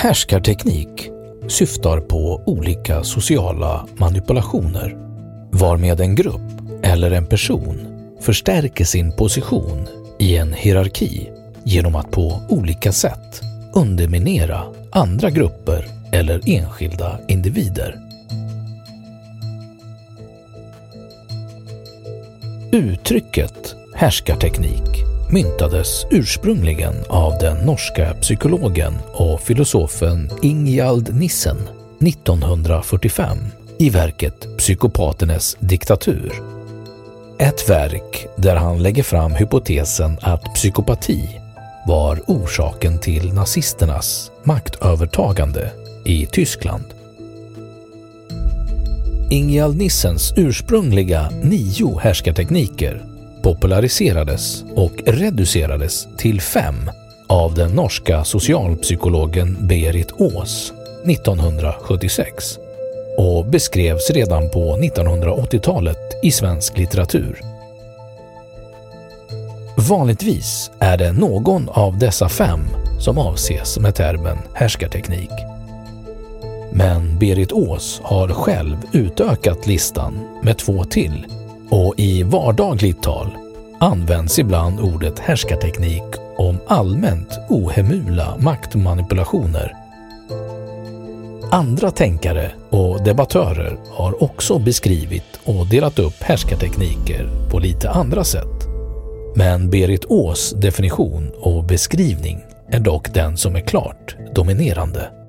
Härskarteknik syftar på olika sociala manipulationer varmed en grupp eller en person förstärker sin position i en hierarki genom att på olika sätt underminera andra grupper eller enskilda individer. Uttrycket härskarteknik myntades ursprungligen av den norska psykologen och filosofen Ingjald Nissen 1945 i verket Psykopaternas diktatur. Ett verk där han lägger fram hypotesen att psykopati var orsaken till nazisternas maktövertagande i Tyskland. Ingjald Nissens ursprungliga nio härskartekniker populariserades och reducerades till fem av den norska socialpsykologen Berit Ås 1976 och beskrevs redan på 1980-talet i svensk litteratur. Vanligtvis är det någon av dessa fem som avses med termen härskarteknik. Men Berit Ås har själv utökat listan med två till och i vardagligt tal används ibland ordet härskarteknik om allmänt ohemula maktmanipulationer. Andra tänkare och debattörer har också beskrivit och delat upp härskartekniker på lite andra sätt. Men Berit Ås definition och beskrivning är dock den som är klart dominerande.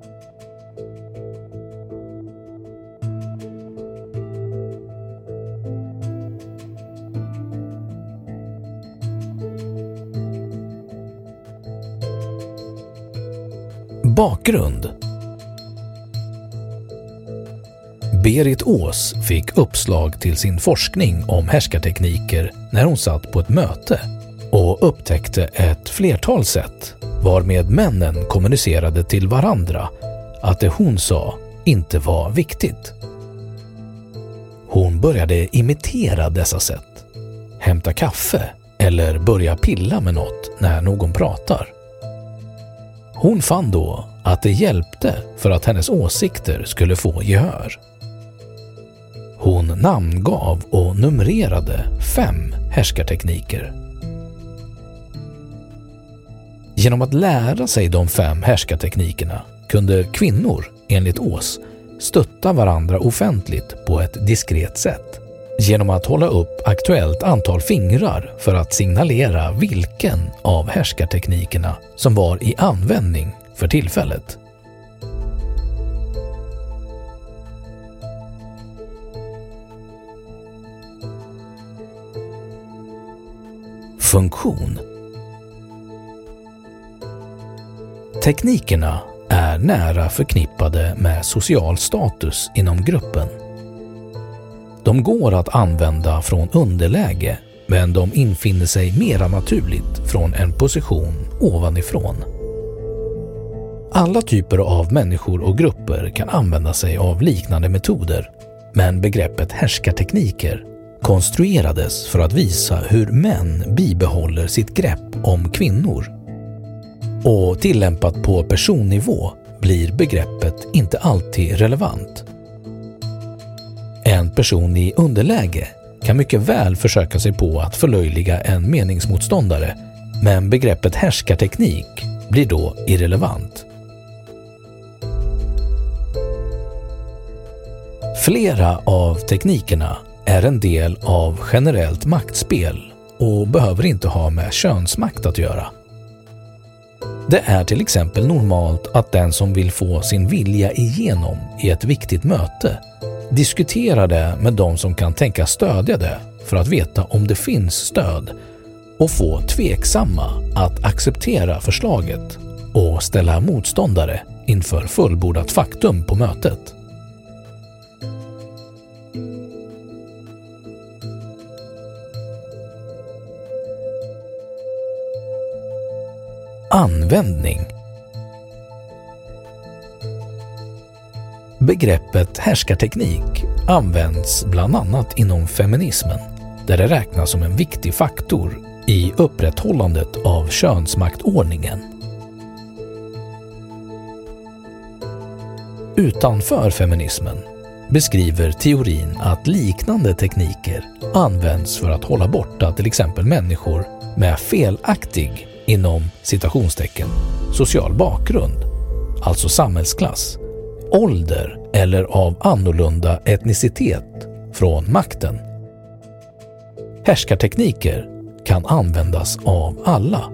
Bakgrund Berit Ås fick uppslag till sin forskning om härskartekniker när hon satt på ett möte och upptäckte ett flertal sätt varmed männen kommunicerade till varandra att det hon sa inte var viktigt. Hon började imitera dessa sätt. Hämta kaffe eller börja pilla med något när någon pratar. Hon fann då att det hjälpte för att hennes åsikter skulle få gehör. Hon namngav och numrerade fem härskartekniker. Genom att lära sig de fem härskarteknikerna kunde kvinnor, enligt Ås, stötta varandra offentligt på ett diskret sätt genom att hålla upp aktuellt antal fingrar för att signalera vilken av härskarteknikerna som var i användning för tillfället. Funktion Teknikerna är nära förknippade med social status inom gruppen. De går att använda från underläge men de infinner sig mera naturligt från en position ovanifrån. Alla typer av människor och grupper kan använda sig av liknande metoder men begreppet härskartekniker konstruerades för att visa hur män bibehåller sitt grepp om kvinnor. Och tillämpat på personnivå blir begreppet inte alltid relevant. En person i underläge kan mycket väl försöka sig på att förlöjliga en meningsmotståndare men begreppet härskarteknik blir då irrelevant. Flera av teknikerna är en del av generellt maktspel och behöver inte ha med könsmakt att göra. Det är till exempel normalt att den som vill få sin vilja igenom i ett viktigt möte diskuterar det med de som kan tänka stödja det för att veta om det finns stöd och få tveksamma att acceptera förslaget och ställa motståndare inför fullbordat faktum på mötet. Användning Begreppet härskarteknik används bland annat inom feminismen där det räknas som en viktig faktor i upprätthållandet av könsmaktordningen. Utanför feminismen beskriver teorin att liknande tekniker används för att hålla borta till exempel människor med felaktig inom citationstecken social bakgrund, alltså samhällsklass, ålder eller av annorlunda etnicitet från makten. Härskartekniker kan användas av alla.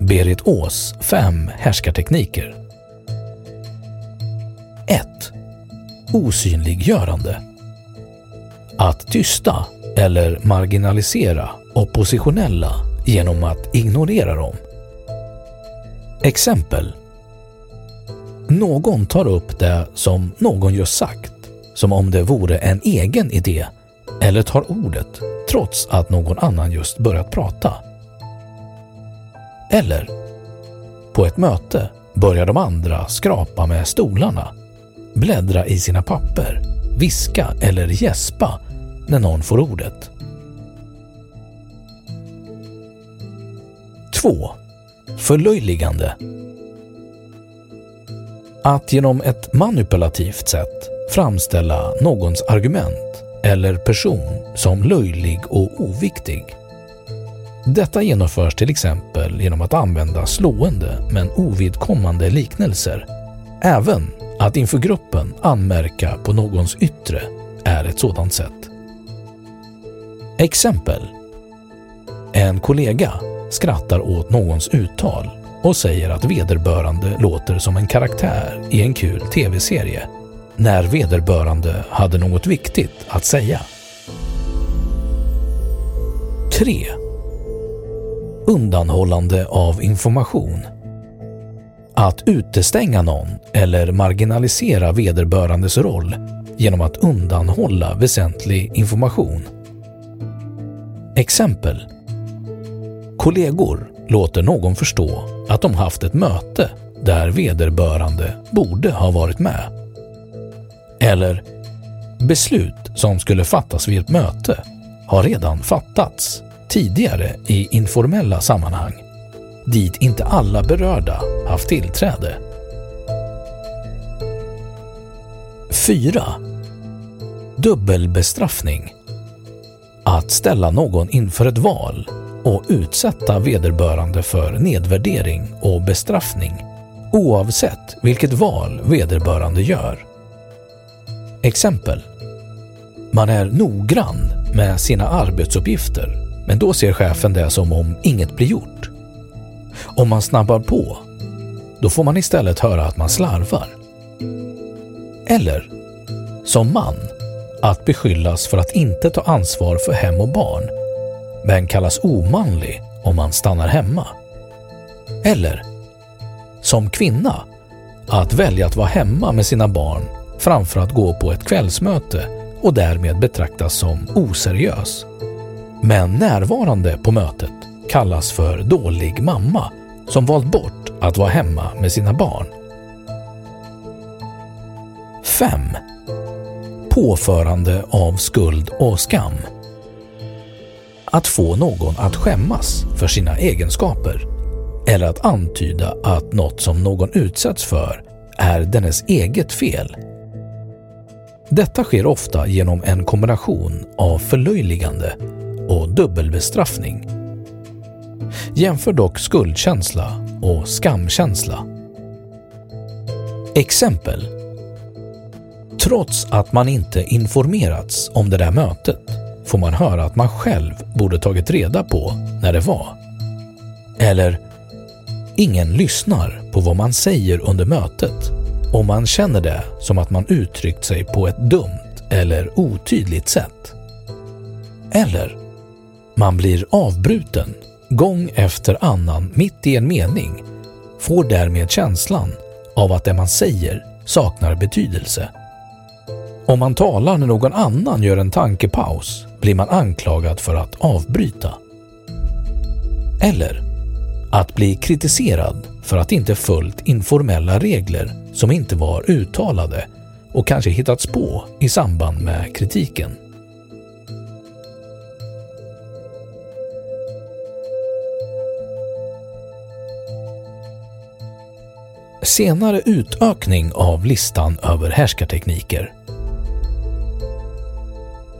Berit Ås fem härskartekniker 1. Osynliggörande. Att tysta eller marginalisera oppositionella genom att ignorera dem. Exempel. Någon tar upp det som någon just sagt, som om det vore en egen idé, eller tar ordet trots att någon annan just börjat prata. Eller, på ett möte börjar de andra skrapa med stolarna bläddra i sina papper, viska eller gäspa när någon får ordet. 2. Förlöjligande. Att genom ett manipulativt sätt framställa någons argument eller person som löjlig och oviktig. Detta genomförs till exempel genom att använda slående men ovidkommande liknelser, även att inför gruppen anmärka på någons yttre är ett sådant sätt. Exempel. En kollega skrattar åt någons uttal och säger att vederbörande låter som en karaktär i en kul tv-serie när vederbörande hade något viktigt att säga. 3. Undanhållande av information att utestänga någon eller marginalisera vederbörandes roll genom att undanhålla väsentlig information. Exempel. kollegor låter någon förstå att de haft ett möte där vederbörande borde ha varit med. Eller beslut som skulle fattas vid ett möte har redan fattats tidigare i informella sammanhang dit inte alla berörda haft tillträde. 4. Dubbelbestraffning. Att ställa någon inför ett val och utsätta vederbörande för nedvärdering och bestraffning oavsett vilket val vederbörande gör. Exempel. Man är noggrann med sina arbetsuppgifter men då ser chefen det som om inget blir gjort. Om man snabbar på, då får man istället höra att man slarvar. Eller, som man, att beskyllas för att inte ta ansvar för hem och barn, men kallas omanlig om man stannar hemma. Eller, som kvinna, att välja att vara hemma med sina barn framför att gå på ett kvällsmöte och därmed betraktas som oseriös. Men närvarande på mötet kallas för dålig mamma som valt bort att vara hemma med sina barn. 5. Påförande av skuld och skam. Att få någon att skämmas för sina egenskaper eller att antyda att något som någon utsätts för är dennes eget fel. Detta sker ofta genom en kombination av förlöjligande och dubbelbestraffning. Jämför dock skuldkänsla och skamkänsla. Exempel. Trots att man inte informerats om det där mötet får man höra att man själv borde tagit reda på när det var. Eller Ingen lyssnar på vad man säger under mötet och man känner det som att man uttryckt sig på ett dumt eller otydligt sätt. Eller man blir avbruten gång efter annan mitt i en mening, får därmed känslan av att det man säger saknar betydelse. Om man talar när någon annan gör en tankepaus blir man anklagad för att avbryta. Eller att bli kritiserad för att inte följt informella regler som inte var uttalade och kanske hittats på i samband med kritiken. Senare utökning av listan över härskartekniker.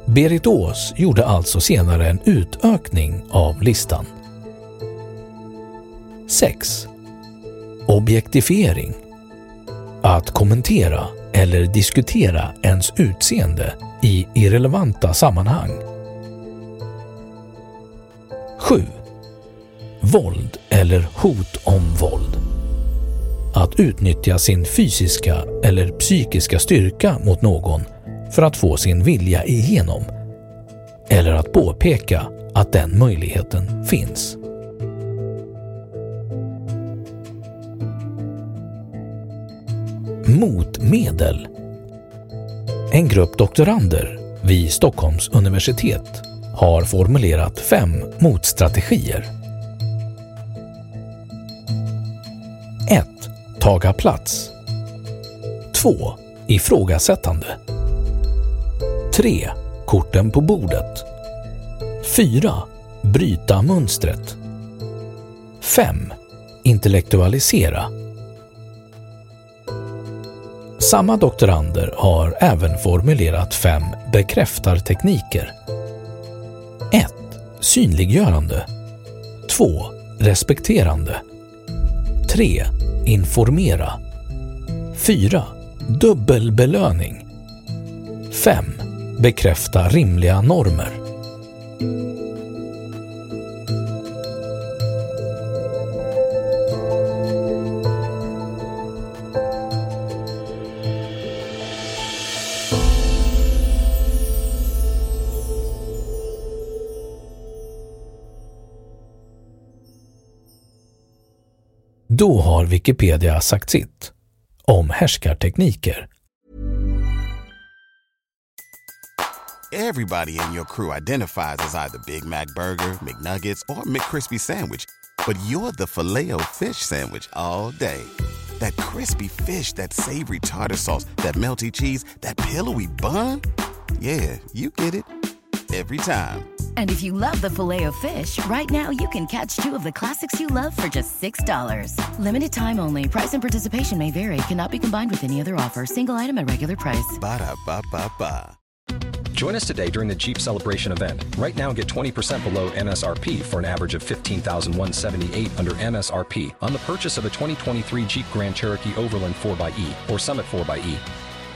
Berit Ås gjorde alltså senare en utökning av listan. 6. Objektifiering. Att kommentera eller diskutera ens utseende i irrelevanta sammanhang. 7. Våld eller hot om våld. Att utnyttja sin fysiska eller psykiska styrka mot någon för att få sin vilja igenom. Eller att påpeka att den möjligheten finns. motmedel. En grupp doktorander vid Stockholms universitet har formulerat fem motstrategier. Taga plats 2. Ifrågasättande 3. Korten på bordet 4. Bryta mönstret 5. Intellektualisera samma doktorander har även formulerat fem bekräftartekniker. 1. Synliggörande 2. Respekterande 3. Informera 4. Dubbelbelöning 5. Bekräfta rimliga normer Då har Wikipedia sagt sitt om härskartekniker. Everybody in your crew identifies as either Big Mac Burger, McNuggets, or McCrispy Sandwich. But you're the filet fish Sandwich all day. That crispy fish, that savory tartar sauce, that melty cheese, that pillowy bun. Yeah, you get it. Every time. And if you love the filet of fish, right now you can catch two of the classics you love for just $6. Limited time only. Price and participation may vary. Cannot be combined with any other offer. Single item at regular price. Ba da ba ba ba. Join us today during the Jeep Celebration event. Right now, get 20% below MSRP for an average of 15178 under MSRP on the purchase of a 2023 Jeep Grand Cherokee Overland 4xE or Summit 4xE.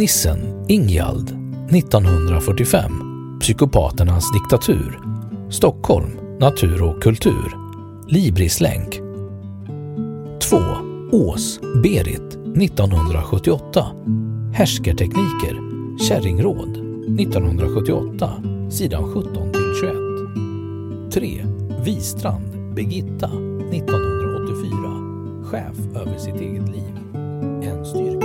Nissen Ingjald 1945 Psykopaternas diktatur. Stockholm Natur och kultur. Librislänk 2. Ås Berit 1978 Härskartekniker Kärringråd 1978 sidan 17-21 3. Vistrand, Birgitta 1984 Chef över sitt eget liv. En styrka.